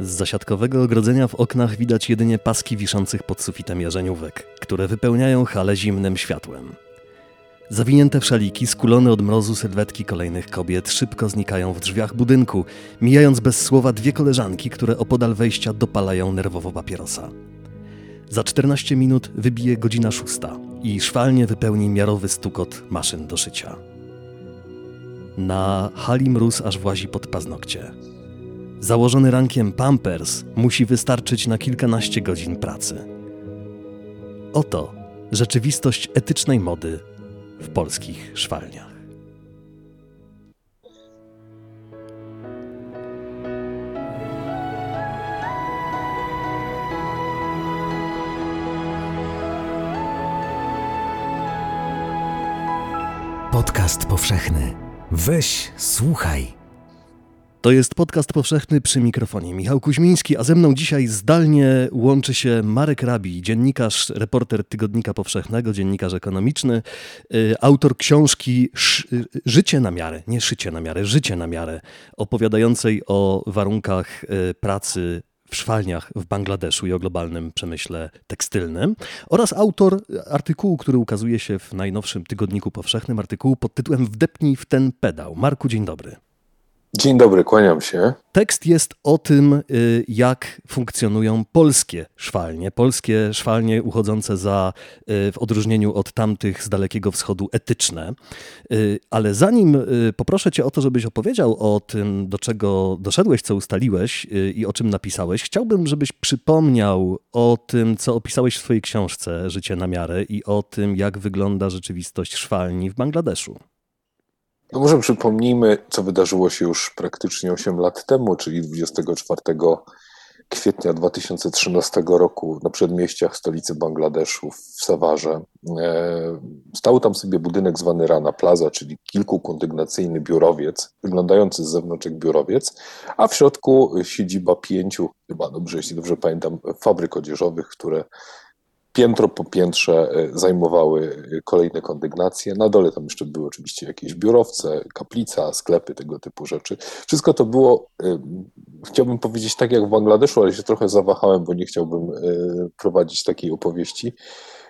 Z zasiadkowego ogrodzenia w oknach widać jedynie paski wiszących pod sufitem jarzeniówek, które wypełniają halę zimnym światłem. Zawinięte w szaliki, skulone od mrozu sylwetki kolejnych kobiet szybko znikają w drzwiach budynku, mijając bez słowa dwie koleżanki, które opodal wejścia dopalają nerwowo papierosa. Za 14 minut wybije godzina szósta i szwalnie wypełni miarowy stukot maszyn do szycia. Na hali mróz aż włazi pod paznokcie. Założony rankiem Pampers musi wystarczyć na kilkanaście godzin pracy. Oto rzeczywistość etycznej mody w polskich szwalniach. Podcast powszechny. Weź, słuchaj. To jest podcast powszechny przy mikrofonie. Michał Kuźmiński, a ze mną dzisiaj zdalnie łączy się Marek Rabi, dziennikarz, reporter Tygodnika Powszechnego, dziennikarz ekonomiczny, y, autor książki y, Życie na miarę, nie szycie na miarę, Życie na miarę, opowiadającej o warunkach y, pracy w szwalniach w Bangladeszu i o globalnym przemyśle tekstylnym oraz autor artykułu, który ukazuje się w najnowszym Tygodniku Powszechnym, artykułu pod tytułem Wdepnij w ten pedał. Marku, dzień dobry. Dzień dobry, kłaniam się. Tekst jest o tym, y, jak funkcjonują polskie szwalnie. Polskie szwalnie uchodzące za, y, w odróżnieniu od tamtych z Dalekiego Wschodu, etyczne. Y, ale zanim poproszę Cię o to, żebyś opowiedział o tym, do czego doszedłeś, co ustaliłeś i o czym napisałeś, chciałbym, żebyś przypomniał o tym, co opisałeś w swojej książce Życie na miarę i o tym, jak wygląda rzeczywistość szwalni w Bangladeszu. No może przypomnijmy, co wydarzyło się już praktycznie 8 lat temu, czyli 24 kwietnia 2013 roku na przedmieściach stolicy Bangladeszu w Sawarze. E, stał tam sobie budynek zwany Rana Plaza, czyli kilkukondygnacyjny biurowiec, wyglądający z zewnątrz jak biurowiec, a w środku siedziba pięciu, chyba dobrze, jeśli dobrze pamiętam, fabryk odzieżowych, które piętro po piętrze e, zajmowały e, kolejne kondygnacje. Na dole tam jeszcze były oczywiście jakieś biurowce, kaplica, sklepy, tego typu rzeczy. Wszystko to było, e, chciałbym powiedzieć tak jak w Bangladeszu, ale się trochę zawahałem, bo nie chciałbym prowadzić takiej opowieści.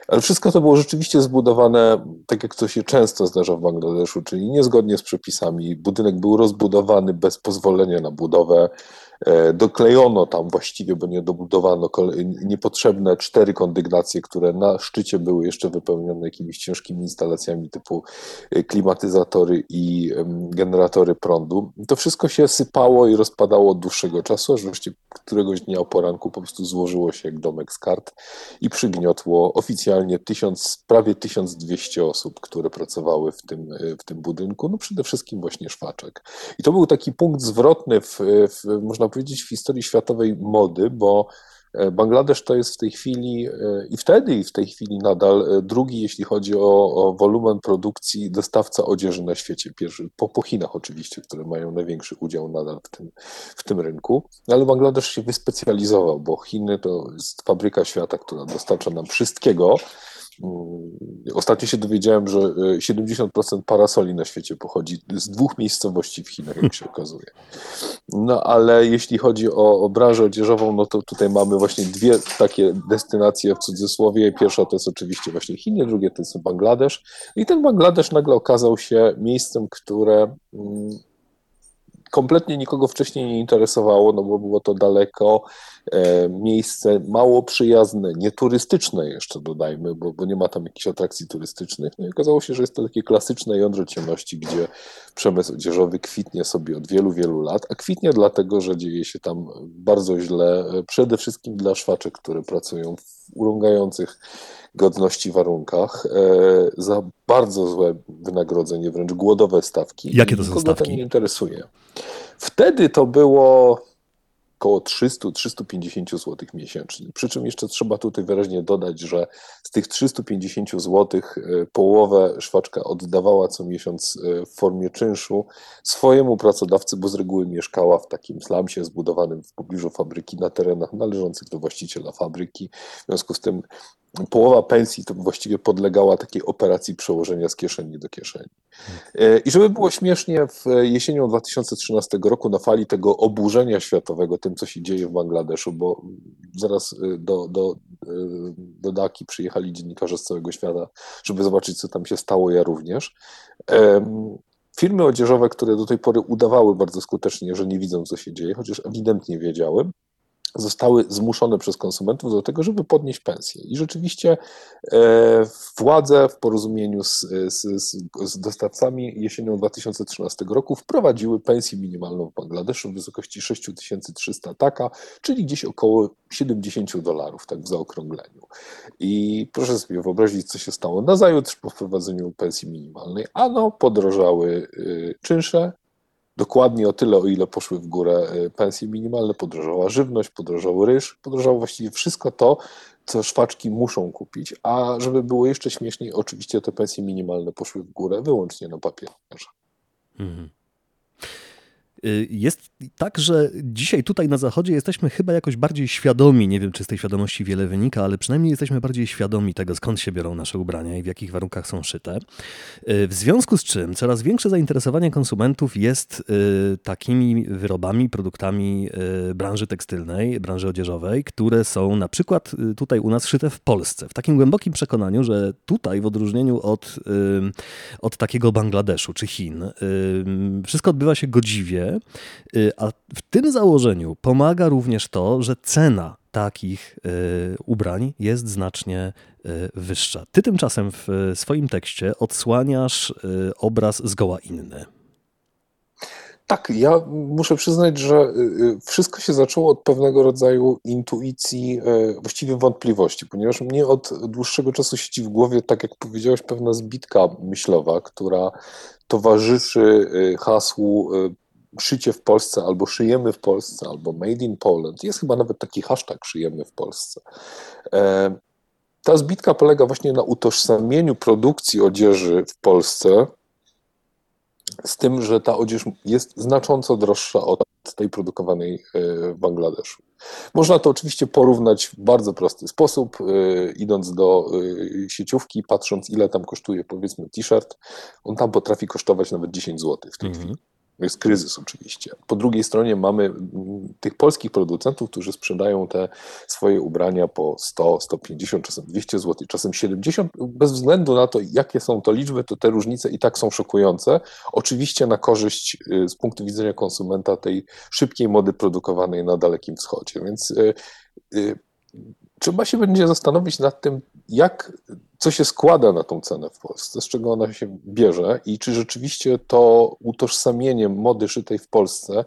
Ale wszystko to było rzeczywiście zbudowane tak, jak to się często zdarza w Bangladeszu, czyli niezgodnie z przepisami. Budynek był rozbudowany bez pozwolenia na budowę. E, doklejono tam właściwie, bo nie dobudowano niepotrzebne cztery kondygnacje, które na szczycie były jeszcze wypełnione jakimiś ciężkimi instalacjami typu e, klimatyzatory i generatory prądu. To wszystko się sypało i rozpadało od dłuższego czasu, aż wreszcie któregoś dnia o poranku po prostu złożyło się jak domek z kart i przygniotło oficjalnie tysiąc, prawie 1200 osób, które pracowały w tym, e, w tym budynku, no przede wszystkim właśnie szwaczek. I to był taki punkt zwrotny w, w można powiedzieć, w historii światowej mody, bo Bangladesz to jest w tej chwili e, i wtedy i w tej chwili nadal e, drugi, jeśli chodzi o, o wolumen produkcji, dostawca odzieży na świecie. Pierwszy, po, po Chinach oczywiście, które mają największy udział nadal w tym, w tym rynku. Ale Bangladesz się wyspecjalizował, bo Chiny to jest fabryka świata, która dostarcza nam wszystkiego, ostatnio się dowiedziałem, że 70% e, parasoli na świecie pochodzi z dwóch miejscowości w Chinach, jak się okazuje. No ale jeśli chodzi o, o branżę odzieżową, no to tutaj mamy właśnie dwie takie destynacje w cudzysłowie. Pierwsza to jest oczywiście właśnie Chiny, drugie to jest Bangladesz. I ten Bangladesz nagle okazał się miejscem, które mm, kompletnie nikogo wcześniej nie interesowało, no bo było to daleko, miejsce mało przyjazne, nieturystyczne jeszcze dodajmy, bo, bo nie ma tam jakichś atrakcji turystycznych. No i okazało się, że jest to takie klasyczne jądro ciemności, gdzie przemysł odzieżowy kwitnie sobie od wielu, wielu lat, a kwitnie dlatego, że dzieje się tam bardzo źle, e, przede wszystkim dla szwaczek, które pracują w urągających godności warunkach, e, za bardzo złe wynagrodzenie, wręcz głodowe stawki. Jakie to są stawki? nie interesuje. Wtedy to było około 300-350 zł miesięcznie. Przy czym jeszcze trzeba tutaj wyraźnie dodać, że z tych 350 zł e, połowę szwaczka oddawała co miesiąc e, w formie czynszu swojemu pracodawcy, bo z reguły mieszkała w takim slamsie zbudowanym w pobliżu fabryki na terenach należących do właściciela fabryki. W związku z tym połowa pensji to właściwie podlegała takiej operacji przełożenia z kieszeni do kieszeni. E, I żeby było śmiesznie, w jesienią 2013 roku na fali tego oburzenia światowego tym, co się dzieje w Bangladeszu, bo zaraz e, do, do, e, do Daki przyjechali dziennikarze z całego świata, żeby zobaczyć, co tam się stało, ja również. Firmy odzieżowe, które do tej pory udawały bardzo skutecznie, że nie widzą, co się dzieje, chociaż ewidentnie wiedziały, zostały zmuszone przez konsumentów do tego, żeby podnieść pensje. I rzeczywiście e, władze w porozumieniu z, z, z, dostawcami jesienią 2013 roku wprowadziły pensję minimalną w Bangladeszu w wysokości 6300 taka, czyli gdzieś około 70 dolarów, tak w zaokrągleniu. I proszę sobie wyobrazić, co się stało nazajutrz po wprowadzeniu pensji minimalnej. Ano, podrożały y, czynsze, dokładnie o tyle, o ile poszły w górę y, pensje minimalne, podrożała żywność, podrożał ryż, podrożało właściwie wszystko to, co szwaczki muszą kupić, a żeby było jeszcze śmieszniej, oczywiście te pensje minimalne poszły w górę wyłącznie na papierze. Mhm. Y, jest tak, że dzisiaj tutaj na Zachodzie jesteśmy chyba jakoś bardziej świadomi, nie wiem czy z tej świadomości wiele wynika, ale przynajmniej jesteśmy bardziej świadomi tego, skąd się biorą nasze ubrania i w jakich warunkach są szyte. Y, w związku z czym coraz większe zainteresowanie konsumentów jest y, takimi wyrobami, produktami branży tekstylnej, branży odzieżowej, które są na przykład tutaj u nas szyte w Polsce. W takim głębokim przekonaniu, że tutaj w odróżnieniu od, od takiego Bangladeszu czy Chin, wszystko odbywa się godziwie, Y, a w tym założeniu pomaga również to, że cena takich y, ubrań jest znacznie y, wyższa. Ty tymczasem w swoim tekście odsłaniasz obraz zgoła inny. Tak, ja muszę przyznać, że wszystko się zaczęło od pewnego rodzaju intuicji, właściwie wątpliwości, ponieważ mnie od dłuższego czasu siedzi w głowie, tak jak powiedziałeś, pewna zbitka myślowa, która towarzyszy hasłu szycie w Polsce, albo szyjemy w Polsce, albo made in Poland. Jest chyba nawet taki hashtag szyjemy w Polsce. E, ta zbitka polega właśnie na utożsamieniu produkcji odzieży w Polsce z tym, że ta odzież jest znacząco droższa od tej produkowanej e, w Bangladeszu. Można to oczywiście porównać w bardzo prosty sposób, e, idąc do sieciówki, patrząc ile tam kosztuje powiedzmy t-shirt, on tam potrafi kosztować nawet 10 zł w tej mm -hmm. chwili. Jest kryzys oczywiście. Po drugiej stronie mamy tych polskich producentów, którzy sprzedają te swoje ubrania po 100, 150, czasem 200 zł, czasem 70. Bez względu na to, jakie są to liczby, to te różnice i tak są szokujące. Oczywiście na korzyść y, z punktu widzenia konsumenta tej szybkiej mody produkowanej na Dalekim Wschodzie. Więc y, y, trzeba się będzie zastanowić nad tym, jak, co się składa na tą cenę w Polsce, z czego ona się bierze i czy rzeczywiście to utożsamienie mody szytej w Polsce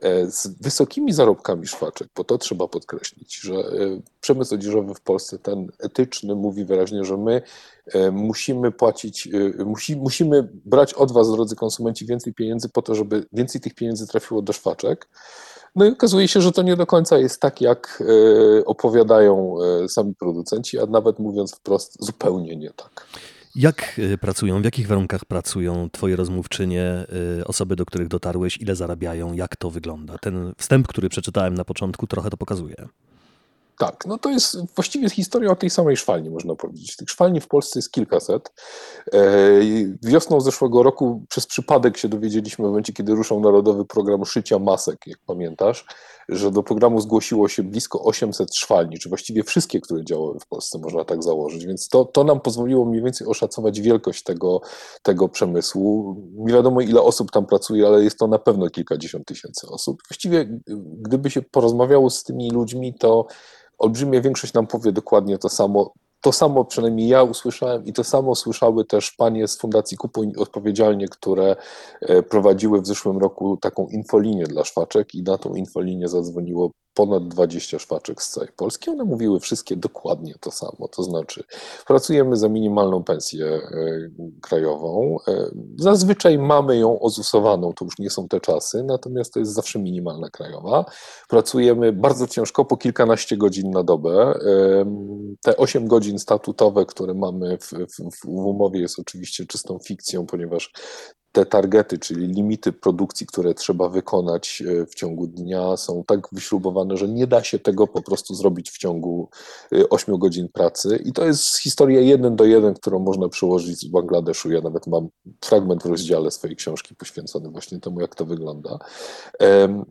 e, z wysokimi zarobkami szwaczek, bo to trzeba podkreślić, że e, przemysł odzieżowy w Polsce, ten etyczny, mówi wyraźnie, że my e, musimy płacić, musi, musimy brać od Was, drodzy konsumenci, więcej pieniędzy po to, żeby więcej tych pieniędzy trafiło do szwaczek. No i okazuje się, że to nie do końca jest tak, jak e, opowiadają e, sami producenci, a nawet mówiąc wprost, zupełnie nie tak. Jak e, pracują, w jakich warunkach pracują Twoje rozmówczynie, osoby, do których dotarłeś, ile zarabiają, jak to wygląda? Ten wstęp, który przeczytałem na początku, trochę to pokazuje. Tak, no to jest właściwie historia o tej samej szwalni, można powiedzieć. Tych szwalni w Polsce jest kilkaset. E, wiosną zeszłego roku przez przypadek się dowiedzieliśmy w momencie, kiedy ruszał Narodowy Program Szycia Masek, jak pamiętasz, że do programu zgłosiło się blisko 800 szwalni, czy właściwie wszystkie, które działały w Polsce, można tak założyć. Więc to, to nam pozwoliło mniej więcej oszacować wielkość tego, tego przemysłu. Nie wiadomo, ile osób tam pracuje, ale jest to na pewno kilkadziesiąt tysięcy osób. Właściwie, gdyby się porozmawiało z tymi ludźmi, to olbrzymia większość nam powie dokładnie to samo. To samo przynajmniej ja usłyszałem i to samo słyszały też panie z Fundacji Kupuj Odpowiedzialnie, które e, prowadziły w zeszłym roku taką infolinię dla szwaczek i na tą infolinię zadzwoniło ponad 20 szwaczek z całej Polski. One mówiły wszystkie dokładnie to samo, to znaczy pracujemy za minimalną pensję e, krajową. E, zazwyczaj mamy ją ozusowaną, to już nie są te czasy, natomiast to jest zawsze minimalna krajowa. Pracujemy bardzo ciężko, po kilkanaście godzin na dobę. E, te 8 godzin statutowe, które mamy w, w, w umowie jest oczywiście czystą fikcją, ponieważ te targety, czyli limity produkcji, które trzeba wykonać e, w ciągu dnia, są tak wyśrubowane, że nie da się tego po prostu zrobić w ciągu 8 godzin pracy. I to jest historia jeden do jeden, którą można przełożyć z Bangladeszu. Ja nawet mam fragment w rozdziale swojej książki poświęcony właśnie temu, jak to wygląda.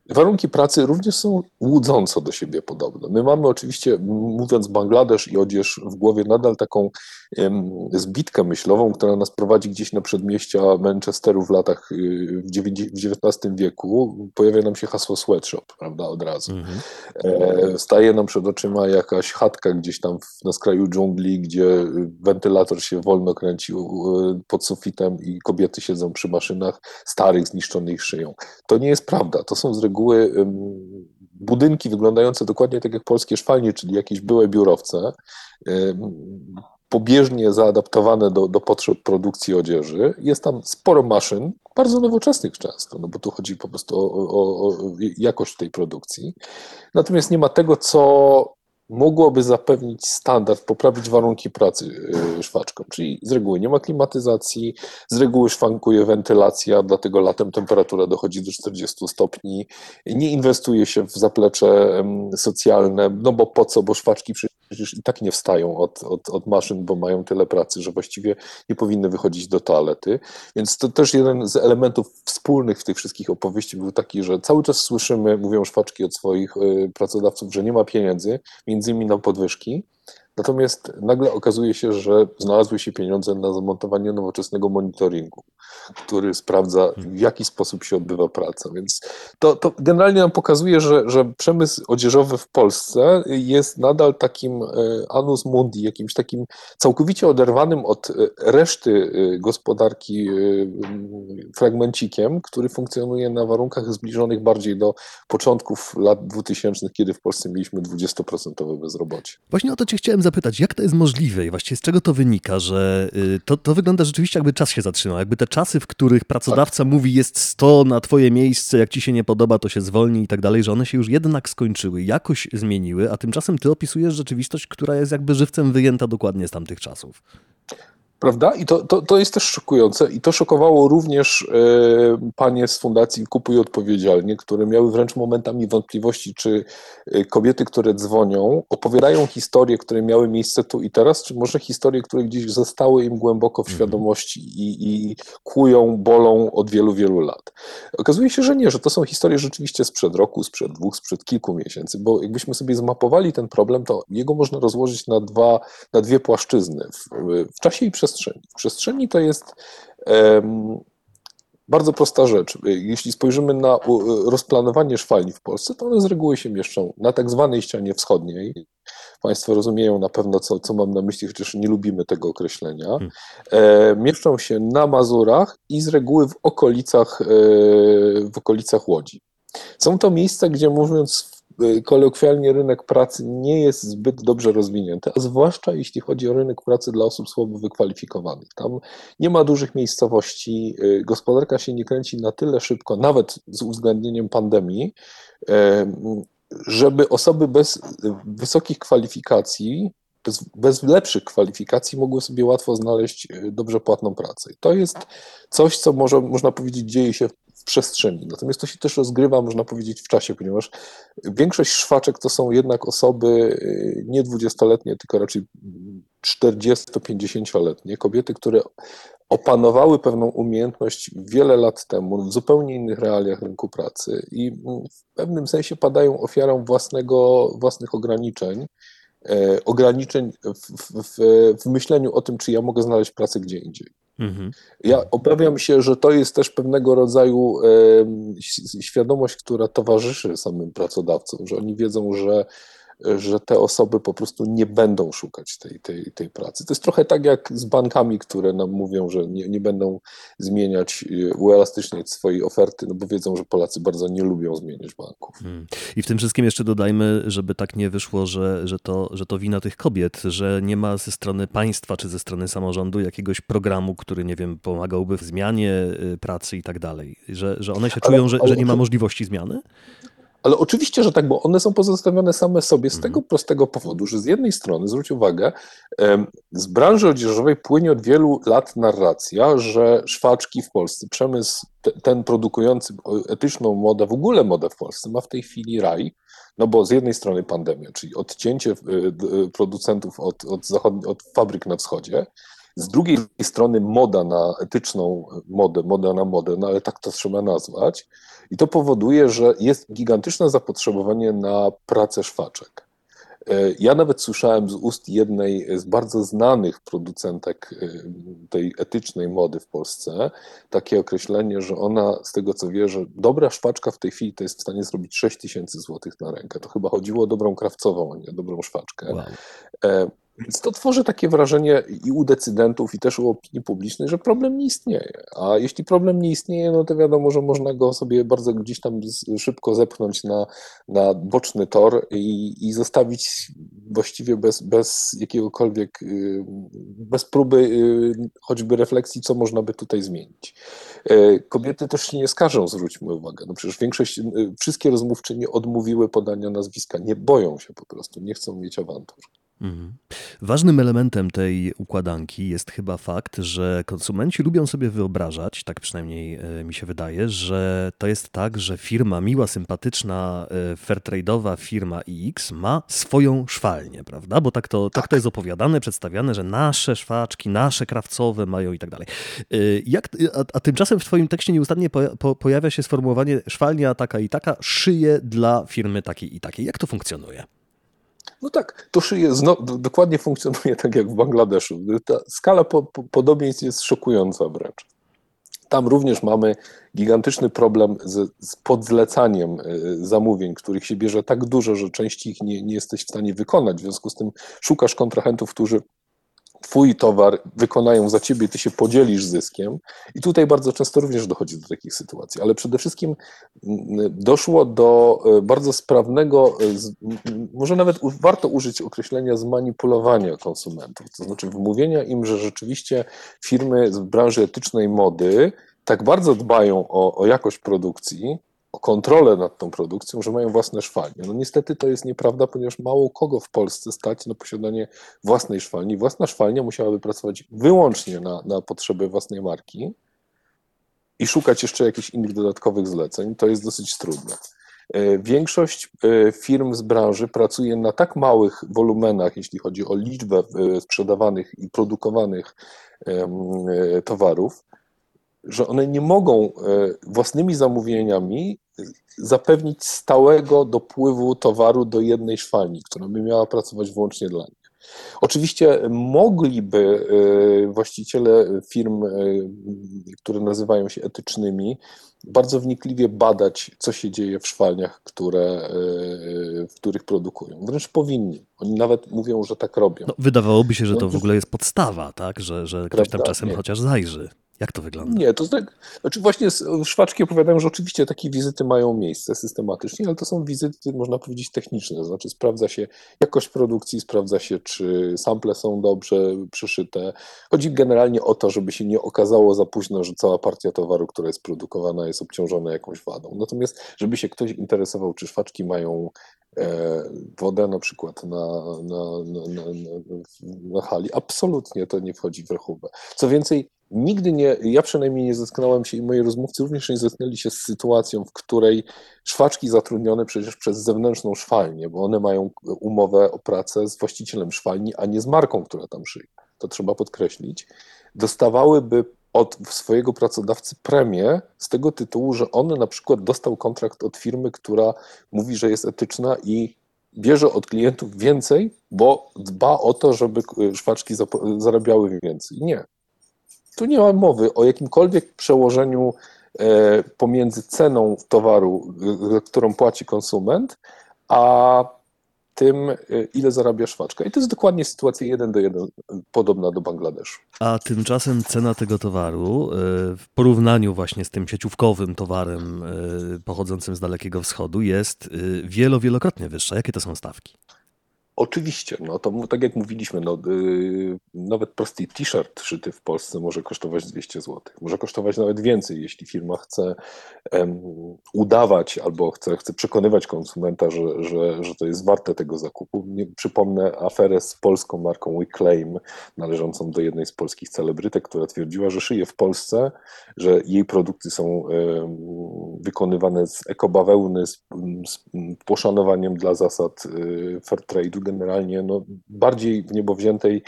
Warunki pracy również są łudząco do siebie podobne. My mamy oczywiście, mówiąc Bangladesz i odzież w głowie, nadal taką zbitkę myślową, która nas prowadzi gdzieś na przedmieścia Manchesteru w latach y, w XIX wieku. Pojawia nam się hasło sweatshop, prawda, od razu. Mhm. E, staje nam przed oczyma jakaś chatka gdzieś tam na skraju dżungli, gdzie wentylator się wolno kręcił pod sufitem i kobiety siedzą przy maszynach starych, zniszczonych szyją. To nie jest prawda. To są z reguły budynki wyglądające dokładnie tak jak polskie szwalnie, czyli jakieś były biurowce, pobieżnie zaadaptowane do, do potrzeb produkcji odzieży. Jest tam sporo maszyn, bardzo nowoczesnych często, no bo tu chodzi po prostu o, o, o jakość tej produkcji. Natomiast nie ma tego, co mogłoby zapewnić standard, poprawić warunki pracy y, szwaczkom. Czyli z reguły nie ma klimatyzacji, z reguły szwankuje wentylacja, dlatego latem temperatura dochodzi do 40 stopni. Nie inwestuje się w zaplecze socjalne, no bo po co, bo szwaczki i tak nie wstają od, od, od maszyn, bo mają tyle pracy, że właściwie nie powinny wychodzić do toalety. Więc to też jeden z elementów wspólnych w tych wszystkich opowieści był taki, że cały czas słyszymy, mówią szwaczki od swoich y, pracodawców, że nie ma pieniędzy, między innymi na podwyżki, Natomiast nagle okazuje się, że znalazły się pieniądze na zamontowanie nowoczesnego monitoringu, który sprawdza, w jaki sposób się odbywa praca. Więc to, to generalnie nam pokazuje, że, że przemysł odzieżowy w Polsce jest nadal takim e, anus mundi, jakimś takim całkowicie oderwanym od e, reszty e, gospodarki fragmencikiem, który funkcjonuje na warunkach zbliżonych bardziej do początków lat 2000, kiedy w Polsce mieliśmy 20% bezrobocie. Właśnie o to Cię chciałem chciałem zapytać, jak to jest możliwe i właściwie z czego to wynika, że y, to, to wygląda rzeczywiście jakby czas się zatrzymał, jakby te czasy, w których pracodawca tak. mówi jest 100 na twoje miejsce, jak ci się nie podoba, to się zwolni i tak dalej, że one się już jednak skończyły, jakoś zmieniły, a tymczasem ty opisujesz rzeczywistość, która jest jakby żywcem wyjęta dokładnie z tamtych czasów. Prawda? I to, to, to jest też szokujące. I to szokowało również e, panie z Fundacji Kupuj Odpowiedzialnie, które miały wręcz momentami wątpliwości, czy e, kobiety, które dzwonią, opowiadają historie, które miały miejsce tu i teraz, czy może historie, które gdzieś zostały im głęboko w mhm. świadomości i, i kują, bolą od wielu, wielu lat. Okazuje się, że nie, że to są historie rzeczywiście sprzed roku, sprzed dwóch, sprzed kilku miesięcy, bo jakbyśmy sobie zmapowali ten problem, to jego można rozłożyć na, dwa, na dwie płaszczyzny w, w czasie i przestrzeni przestrzeni. W przestrzeni to jest bardzo prosta rzecz. Jeśli spojrzymy na rozplanowanie szwalni w Polsce, to one z reguły się mieszczą na tak zwanej ścianie wschodniej. Państwo rozumieją na pewno, co, co mam na myśli, chociaż nie lubimy tego określenia. Hmm. E, mieszczą się na Mazurach i z reguły w okolicach, e, w okolicach Łodzi. Są to miejsca, gdzie mówiąc kolokwialnie rynek pracy nie jest zbyt dobrze rozwinięty, a zwłaszcza jeśli chodzi o rynek pracy dla osób słabo wykwalifikowanych. Tam nie ma dużych miejscowości, y, gospodarka się nie kręci na tyle szybko, nawet z uwzględnieniem pandemii, y, żeby osoby bez wysokich kwalifikacji bez, bez, lepszych kwalifikacji mogły sobie łatwo znaleźć dobrze płatną pracę. I to jest coś, co może, można powiedzieć dzieje się w przestrzeni. Natomiast to się też rozgrywa, można powiedzieć, w czasie, ponieważ większość szwaczek to są jednak osoby y, nie dwudziestoletnie, tylko raczej 40-50-letnie, kobiety, które opanowały pewną umiejętność wiele lat temu w zupełnie innych realiach rynku pracy i w pewnym sensie padają ofiarą własnego, własnych ograniczeń, e, ograniczeń w, w, w myśleniu o tym, czy ja mogę znaleźć pracę gdzie indziej. Mhm. Ja obawiam się, że to jest też pewnego rodzaju e, świadomość, która towarzyszy samym pracodawcom, że oni wiedzą, że że te osoby po prostu nie będą szukać tej, tej, tej pracy. To jest trochę tak jak z bankami, które nam mówią, że nie, nie będą zmieniać, y, uelastyczniać swojej oferty, no bo wiedzą, że Polacy bardzo nie lubią zmieniać banków. Hmm. I w tym wszystkim jeszcze dodajmy, żeby tak nie wyszło, że, że, to, że to wina tych kobiet, że nie ma ze strony państwa czy ze strony samorządu jakiegoś programu, który, nie wiem, pomagałby w zmianie y, pracy i tak dalej. Że, że one się czują, ale, że, że nie ma możliwości zmiany? Ale oczywiście, że tak, bo one są pozostawione same sobie z tego prostego powodu, że z jednej strony, zwróć uwagę, z branży odzieżowej płynie od wielu lat narracja, że szwaczki w Polsce, przemysł ten produkujący etyczną modę, w ogóle modę w Polsce, ma w tej chwili raj, no bo z jednej strony pandemia, czyli odcięcie producentów od, od, zachod- od fabryk na wschodzie, z drugiej strony moda na etyczną modę, moda na modę, no ale tak to trzeba nazwać. I to powoduje, że jest gigantyczne zapotrzebowanie na pracę szwaczek. E, ja nawet słyszałem z ust jednej z bardzo znanych producentek e, tej etycznej mody w Polsce takie określenie, że ona z tego co wie, że dobra szwaczka w tej chwili to jest w stanie zrobić 6 tysięcy złotych na rękę. To chyba chodziło o dobrą krawcową, a nie o dobrą szwaczkę. Wow. Więc to tworzy takie wrażenie i u decydentów, i też u opinii publicznej, że problem nie istnieje. A jeśli problem nie istnieje, no to wiadomo, że można go sobie bardzo gdzieś tam szybko zepchnąć na, na boczny tor i, i zostawić właściwie bez, bez jakiegokolwiek, y, bez próby y, choćby refleksji, co można by tutaj zmienić. E, kobiety też się nie skarżą, zwróćmy uwagę. No przecież większość, y, wszystkie rozmówczynie odmówiły podania nazwiska, nie boją się po prostu, nie chcą mieć awantur. Mhm. Ważnym elementem tej układanki jest chyba fakt, że konsumenci lubią sobie wyobrażać, tak przynajmniej e, mi się wydaje, że to jest tak, że firma miła, sympatyczna, e, fairtrade'owa firma X ma swoją szwalnię, prawda? Bo tak to, tak. tak to jest opowiadane, przedstawiane, że nasze szwaczki, nasze krawcowe mają i tak dalej. E, jak, a, a tymczasem w Twoim tekście nieustannie po, po, pojawia się sformułowanie szwalnia taka i taka szyje dla firmy takiej i takiej. Jak to funkcjonuje? No tak, to szyje dokładnie funkcjonuje tak jak w Bangladeszu. Ta skala po, po, podobieństw jest szokująca wręcz. Tam również mamy gigantyczny problem z, z podzlecaniem e, zamówień, których się bierze tak dużo, że części ich nie, nie jesteś w stanie wykonać. W związku z tym szukasz kontrahentów, którzy Twój towar wykonają za ciebie, ty się podzielisz zyskiem. I tutaj bardzo często również dochodzi do takich sytuacji, ale przede wszystkim doszło do e, bardzo sprawnego, e, może nawet warto użyć określenia zmanipulowania konsumentów, to znaczy wmówienia im, że rzeczywiście firmy z branży etycznej mody tak bardzo dbają o, o jakość produkcji, o kontrolę nad tą produkcją, że mają własne szwalnie. No niestety to jest nieprawda, ponieważ mało kogo w Polsce stać na posiadanie własnej szwalni. Własna szwalnia musiałaby pracować wyłącznie na, na potrzeby własnej marki i szukać jeszcze jakichś innych dodatkowych zleceń. To jest dosyć trudne. E, większość e, firm z branży pracuje na tak małych wolumenach, jeśli chodzi o liczbę e, sprzedawanych i produkowanych towarów, że one nie mogą e, własnymi zamówieniami zapewnić stałego dopływu towaru do jednej szwalni, która by miała pracować wyłącznie dla nich. Oczywiście mogliby e, właściciele firm, e, które nazywają się etycznymi, bardzo wnikliwie badać, co się dzieje w szwalniach, które, w których produkują. Wręcz powinni. Oni nawet mówią, że tak robią. No, wydawałoby się, że to w ogóle jest podstawa, tak? że, że ktoś tam czasem nie. chociaż zajrzy. Jak to wygląda? Nie, to znaczy właśnie szwaczki opowiadają, że oczywiście takie wizyty mają miejsce systematycznie, ale to są wizyty, można powiedzieć, techniczne, to znaczy sprawdza się jakość produkcji, sprawdza się, czy sample są dobrze przyszyte. Chodzi generalnie o to, żeby się nie okazało za późno, że cała partia towaru, która jest produkowana, jest obciążona jakąś wadą. Natomiast, żeby się ktoś interesował, czy szwaczki mają e, wodę na przykład na, na, na, na hali, absolutnie to nie wchodzi w rachubę. Co więcej, nigdy nie, ja przynajmniej nie zetknąłem się i moi rozmówcy również nie zetknęli się z sytuacją, w której szwaczki zatrudnione przecież przez zewnętrzną szwalnię, bo one mają umowę o pracę z właścicielem szwalni, a nie z marką, która tam szyje. To trzeba podkreślić. Dostawałyby od swojego pracodawcy premię z tego tytułu, że on na przykład dostał kontrakt od firmy, która mówi, że jest etyczna i bierze od klientów więcej, bo dba o to, żeby szwaczki zarabiały więcej. Nie. Tu nie ma mowy o jakimkolwiek przełożeniu e, pomiędzy ceną towaru, e, którą płaci konsument, a tym, e, ile zarabia szwaczka. I to jest dokładnie sytuacja jeden do jeden podobna do Bangladeszu. A tymczasem cena tego towaru w porównaniu właśnie z tym sieciówkowym towarem pochodzącym z Dalekiego Wschodu jest wielo, wielokrotnie wyższa. Jakie to są stawki? Oczywiście, no to tak jak mówiliśmy, no, yy, nawet prosty t-shirt szyty w Polsce może kosztować 200 zł. Może kosztować nawet więcej, jeśli firma chce udawać albo chce, chce przekonywać konsumenta, że, że, że to jest warte tego zakupu. Nie, przypomnę aferę z polską marką WeClaim, należącą do jednej z polskich celebrytek, która twierdziła, że szyje w Polsce, że jej produkty są wykonywane z ekobawełny, z, z poszanowaniem dla zasad yy, fair trade'u generalnie no, bardziej w niebo wziętej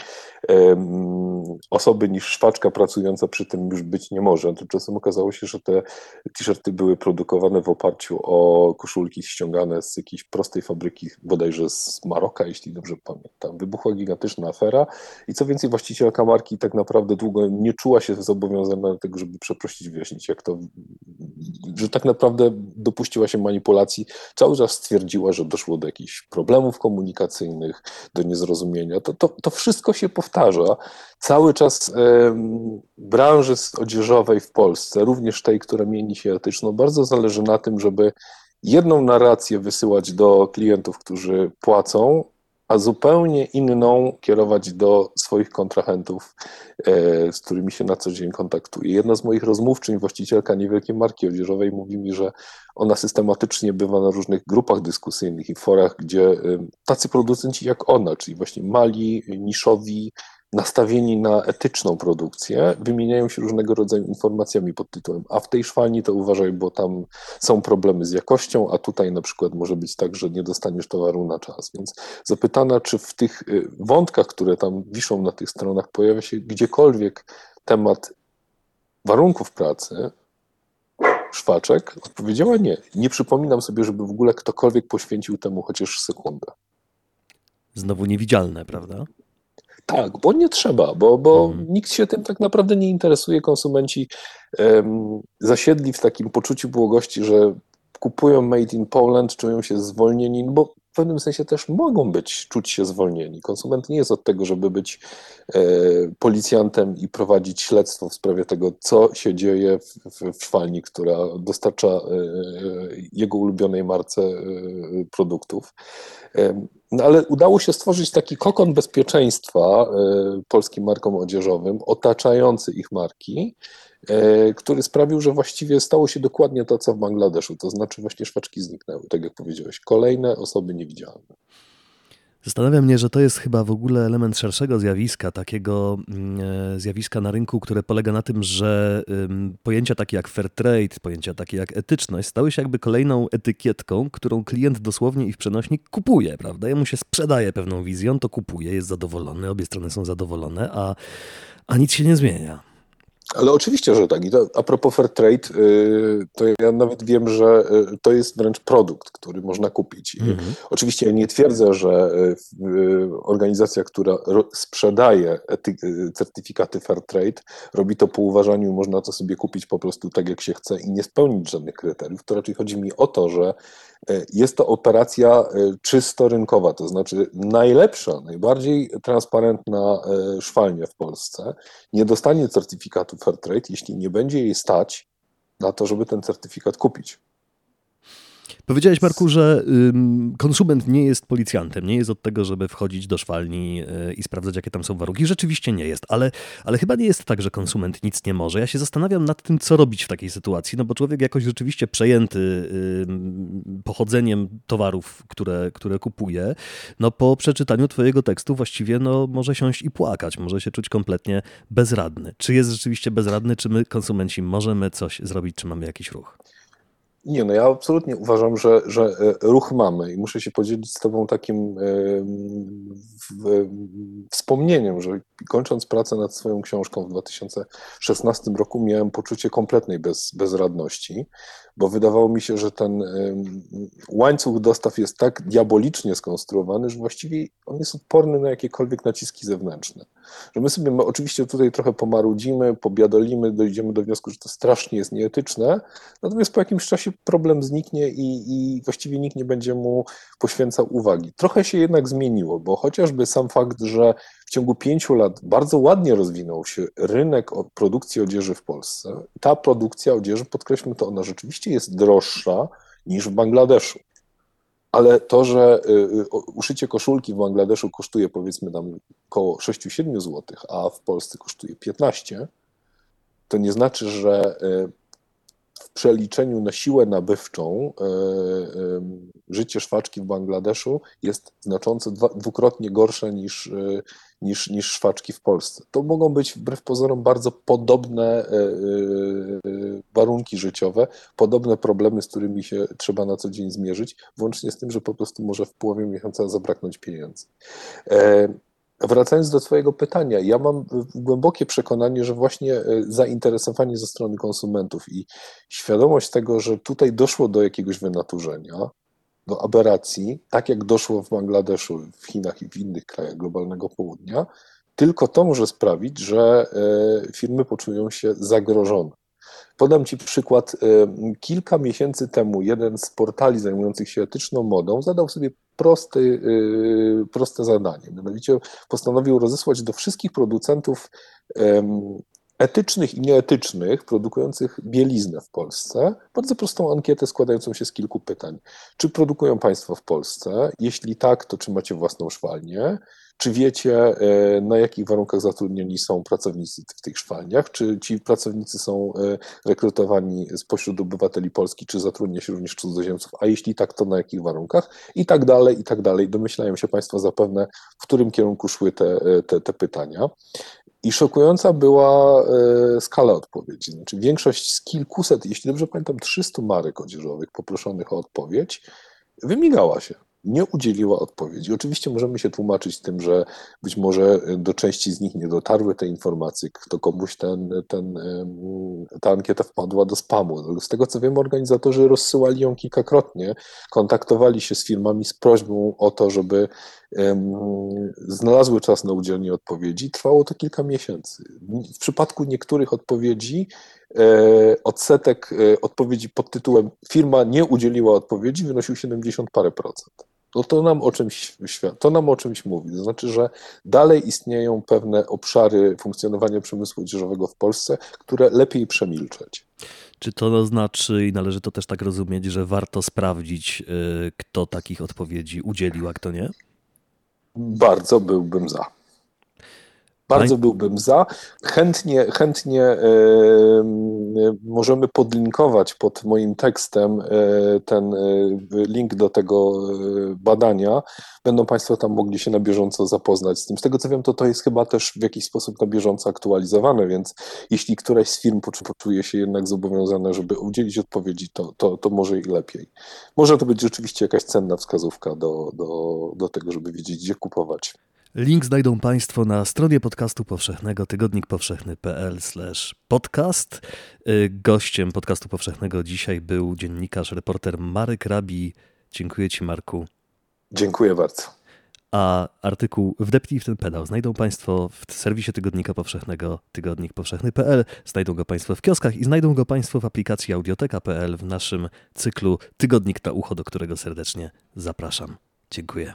um, osoby niż szwaczka pracująca przy tym już być nie może. Tymczasem okazało się, że te t-shirty były produkowane w oparciu o koszulki ściągane z jakiejś prostej fabryki, bodajże z Maroka, jeśli dobrze pamiętam. Wybuchła gigantyczna afera i co więcej, właścicielka marki tak naprawdę długo nie czuła się zobowiązana do tego, żeby przeprosić, wyjaśnić, jak to, że tak naprawdę dopuściła się manipulacji. Cały czas stwierdziła, że doszło do jakichś problemów komunikacyjnych, do niezrozumienia. To, to, to wszystko się powtarza. Cały czas branży odzieżowej w Polsce, również tej, która mieni się etyczną, bardzo zależy na tym, żeby jedną narrację wysyłać do klientów, którzy płacą, a zupełnie inną kierować do swoich kontrahentów, e, z którymi się na co dzień kontaktuję. Jedna z moich rozmówczyń, właścicielka niewielkiej marki odzieżowej, mówi mi, że ona systematycznie bywa na różnych grupach dyskusyjnych i forach, gdzie e, tacy producenci jak ona, czyli właśnie mali, niszowi, nastawieni na etyczną produkcję, wymieniają się różnego rodzaju informacjami pod tytułem a w tej szwalni to uważaj, bo tam są problemy z jakością, a tutaj na przykład może być tak, że nie dostaniesz towaru na czas. Więc zapytana, czy w tych y, wątkach, które tam wiszą na tych stronach, pojawia się gdziekolwiek temat warunków pracy, szwaczek, odpowiedziała nie. Nie przypominam sobie, żeby w ogóle ktokolwiek poświęcił temu chociaż sekundę. Znowu niewidzialne, prawda? Tak, bo nie trzeba, bo, bo hmm. nikt się tym tak naprawdę nie interesuje. Konsumenci um, zasiedli w takim poczuciu błogości, że kupują Made in Poland, czują się zwolnieni, no bo w pewnym sensie też mogą być, czuć się zwolnieni. Konsument nie jest od tego, żeby być e, policjantem i prowadzić śledztwo w sprawie tego, co się dzieje w, w, szwalni, która dostarcza e, jego ulubionej marce e, produktów. E, no ale udało się stworzyć taki kokon bezpieczeństwa e, polskim markom odzieżowym, otaczający ich marki, e, który sprawił, że właściwie stało się dokładnie to, co w Bangladeszu, to znaczy właśnie szwaczki zniknęły, tak jak powiedziałeś, kolejne osoby niewidzialne. Zastanawia mnie, że to jest chyba w ogóle element szerszego zjawiska, takiego mm, e, zjawiska na rynku, które polega na tym, że pojęcia takie jak fair trade, pojęcia takie jak etyczność stały się jakby kolejną etykietką, którą klient dosłownie i w przenośnik kupuje, prawda? Jemu się sprzedaje pewną wizję, on to kupuje, jest zadowolony, obie strony są zadowolone, a, a nic się nie zmienia. Ale oczywiście, że tak. I to, a propos fair trade, y, to ja nawet wiem, że y, to jest wręcz produkt, który można kupić. Mhm. Oczywiście ja nie twierdzę, że y, organizacja, która sprzedaje certyfikaty fair trade, robi to po uważaniu, można to sobie kupić po prostu tak, jak się chce i nie spełnić żadnych kryteriów. To raczej chodzi mi o to, że jest to operacja czysto rynkowa, to znaczy najlepsza, najbardziej transparentna szwalnia w Polsce nie dostanie certyfikatu certyfikatu Fairtrade, jeśli nie będzie jej stać na to, żeby ten certyfikat kupić. Powiedziałeś, Marku, że konsument nie jest policjantem, nie jest od tego, żeby wchodzić do szwalni y, i sprawdzać, jakie tam są warunki. Rzeczywiście nie jest, ale, ale chyba nie jest tak, że konsument nic nie może. Ja się zastanawiam nad tym, co robić w takiej sytuacji, no bo człowiek jakoś rzeczywiście przejęty pochodzeniem towarów, które, które kupuje, no po przeczytaniu twojego tekstu właściwie no, może siąść i płakać, może się czuć kompletnie bezradny. Czy jest rzeczywiście bezradny, czy my konsumenci możemy coś zrobić, czy mamy jakiś ruch? Nie, no ja absolutnie uważam, że, że e, ruch mamy i muszę się podzielić z Tobą takim wspomnieniem, że kończąc pracę nad swoją książką w 2016 roku miałem poczucie kompletnej bez, bezradności, bo wydawało mi się, że ten łańcuch dostaw jest tak diabolicznie skonstruowany, że właściwie on jest odporny na jakiekolwiek naciski zewnętrzne. Że my sobie my oczywiście tutaj trochę pomarudzimy, pobiadolimy, dojdziemy do wniosku, że to strasznie jest nieetyczne, natomiast po jakimś czasie problem zniknie i, i właściwie nikt nie będzie mu poświęcał uwagi. Trochę się jednak zmieniło, bo chociażby sam fakt, że w ciągu pięciu lat bardzo ładnie rozwinął się rynek produkcji odzieży w Polsce. Ta produkcja odzieży, podkreślmy to, ona rzeczywiście jest droższa niż w Bangladeszu. ale to, że uszycie koszulki w Bangladeszu kosztuje powiedzmy tam około 6-7 zł, a w Polsce kosztuje 15, to nie znaczy, że w przeliczeniu na siłę nabywczą e, e, życie szwaczki w Bangladeszu jest znacząco dwukrotnie gorsze niż, e, niż, niż szwaczki w Polsce. To mogą być wbrew pozorom bardzo podobne warunki życiowe, podobne problemy, z którymi się trzeba na co dzień zmierzyć, włącznie z tym, że po prostu może w połowie miesiąca zabraknąć pieniędzy. Wracając do Twojego pytania, ja mam głębokie przekonanie, że właśnie e, zainteresowanie ze strony konsumentów i świadomość tego, że tutaj doszło do jakiegoś wynaturzenia, do aberracji, tak jak doszło w Bangladeszu, w Chinach i w innych krajach globalnego południa, tylko to może sprawić, że e, firmy poczują się zagrożone. Podam Ci przykład. Y, kilka miesięcy temu jeden z portali zajmujących się etyczną modą zadał sobie prosty, y, proste zadanie. Mianowicie postanowił rozesłać do wszystkich producentów etycznych i nieetycznych, produkujących bieliznę w Polsce, bardzo prostą ankietę składającą się z kilku pytań. Czy produkują Państwo w Polsce? Jeśli tak, to czy macie własną szwalnię? Czy wiecie, e, na jakich warunkach zatrudnieni są pracownicy w tych szwalniach? Czy ci pracownicy są e, rekrutowani spośród obywateli Polski, czy zatrudnia się również cudzoziemców? A jeśli tak, to na jakich warunkach? I tak dalej, i tak dalej. Domyślają się Państwo zapewne, w którym kierunku szły te, e, te, te pytania. I szokująca była skala odpowiedzi. Znaczy większość z kilkuset, jeśli dobrze pamiętam, 300 marek odzieżowych poproszonych o odpowiedź wymigała się nie udzieliła odpowiedzi. Oczywiście możemy się tłumaczyć tym, że być może do części z nich nie dotarły te informacje, kto komuś ten, ten, ta ankieta wpadła do spamu. Z tego co wiem, organizatorzy rozsyłali ją kilkakrotnie, kontaktowali się z firmami z prośbą o to, żeby znalazły czas na udzielenie odpowiedzi. Trwało to kilka miesięcy. W przypadku niektórych odpowiedzi e, odsetek e, odpowiedzi pod tytułem firma nie udzieliła odpowiedzi wynosił 70 parę procent no to nam o czymś to nam o czymś mówi. To znaczy, że dalej istnieją pewne obszary funkcjonowania przemysłu odzieżowego w Polsce, które lepiej przemilczeć. Czy to znaczy, i należy to też tak rozumieć, że warto sprawdzić, y, kto takich odpowiedzi udzielił, a kto nie? Bardzo byłbym za. Bardzo byłbym za. Chętnie, chętnie e, możemy podlinkować pod moim tekstem e, ten e, link do tego badania. Będą Państwo tam mogli się na bieżąco zapoznać z tym. Z tego co wiem, to to jest chyba też w jakiś sposób na bieżąco aktualizowane, więc jeśli któraś z firm poczuje się jednak zobowiązana, żeby udzielić odpowiedzi, to, to, to może i lepiej. Może to być rzeczywiście jakaś cenna wskazówka do, do, do tego, żeby wiedzieć, gdzie kupować. Link znajdą Państwo na stronie podcastu powszechnego tygodnikpowszechny.pl podcast. Y, gościem podcastu powszechnego dzisiaj był dziennikarz, reporter Marek Rabi. Dziękuję Ci, Marku. Dziękuję bardzo. A artykuł Wdepnij w ten pedał znajdą Państwo w serwisie Tygodnika Powszechnego tygodnikpowszechny.pl. Znajdą go Państwo w kioskach i znajdą go Państwo w aplikacji audioteka.pl w naszym cyklu Tygodnik na ucho, do którego serdecznie zapraszam. Dziękuję.